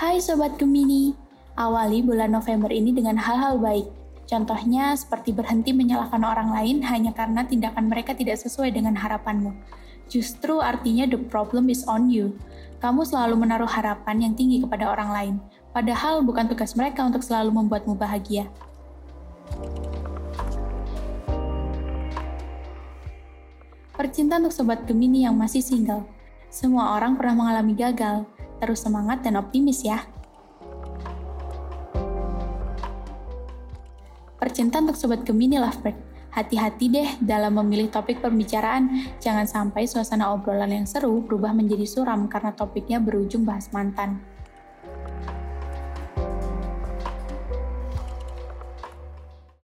Hai Sobat Gemini, awali bulan November ini dengan hal-hal baik. Contohnya seperti berhenti menyalahkan orang lain hanya karena tindakan mereka tidak sesuai dengan harapanmu. Justru artinya the problem is on you. Kamu selalu menaruh harapan yang tinggi kepada orang lain, padahal bukan tugas mereka untuk selalu membuatmu bahagia. Percintaan untuk Sobat Gemini yang masih single. Semua orang pernah mengalami gagal, Terus semangat dan optimis ya. Percintaan untuk Sobat Gemini Lovebird. Hati-hati deh dalam memilih topik pembicaraan. Jangan sampai suasana obrolan yang seru berubah menjadi suram karena topiknya berujung bahas mantan.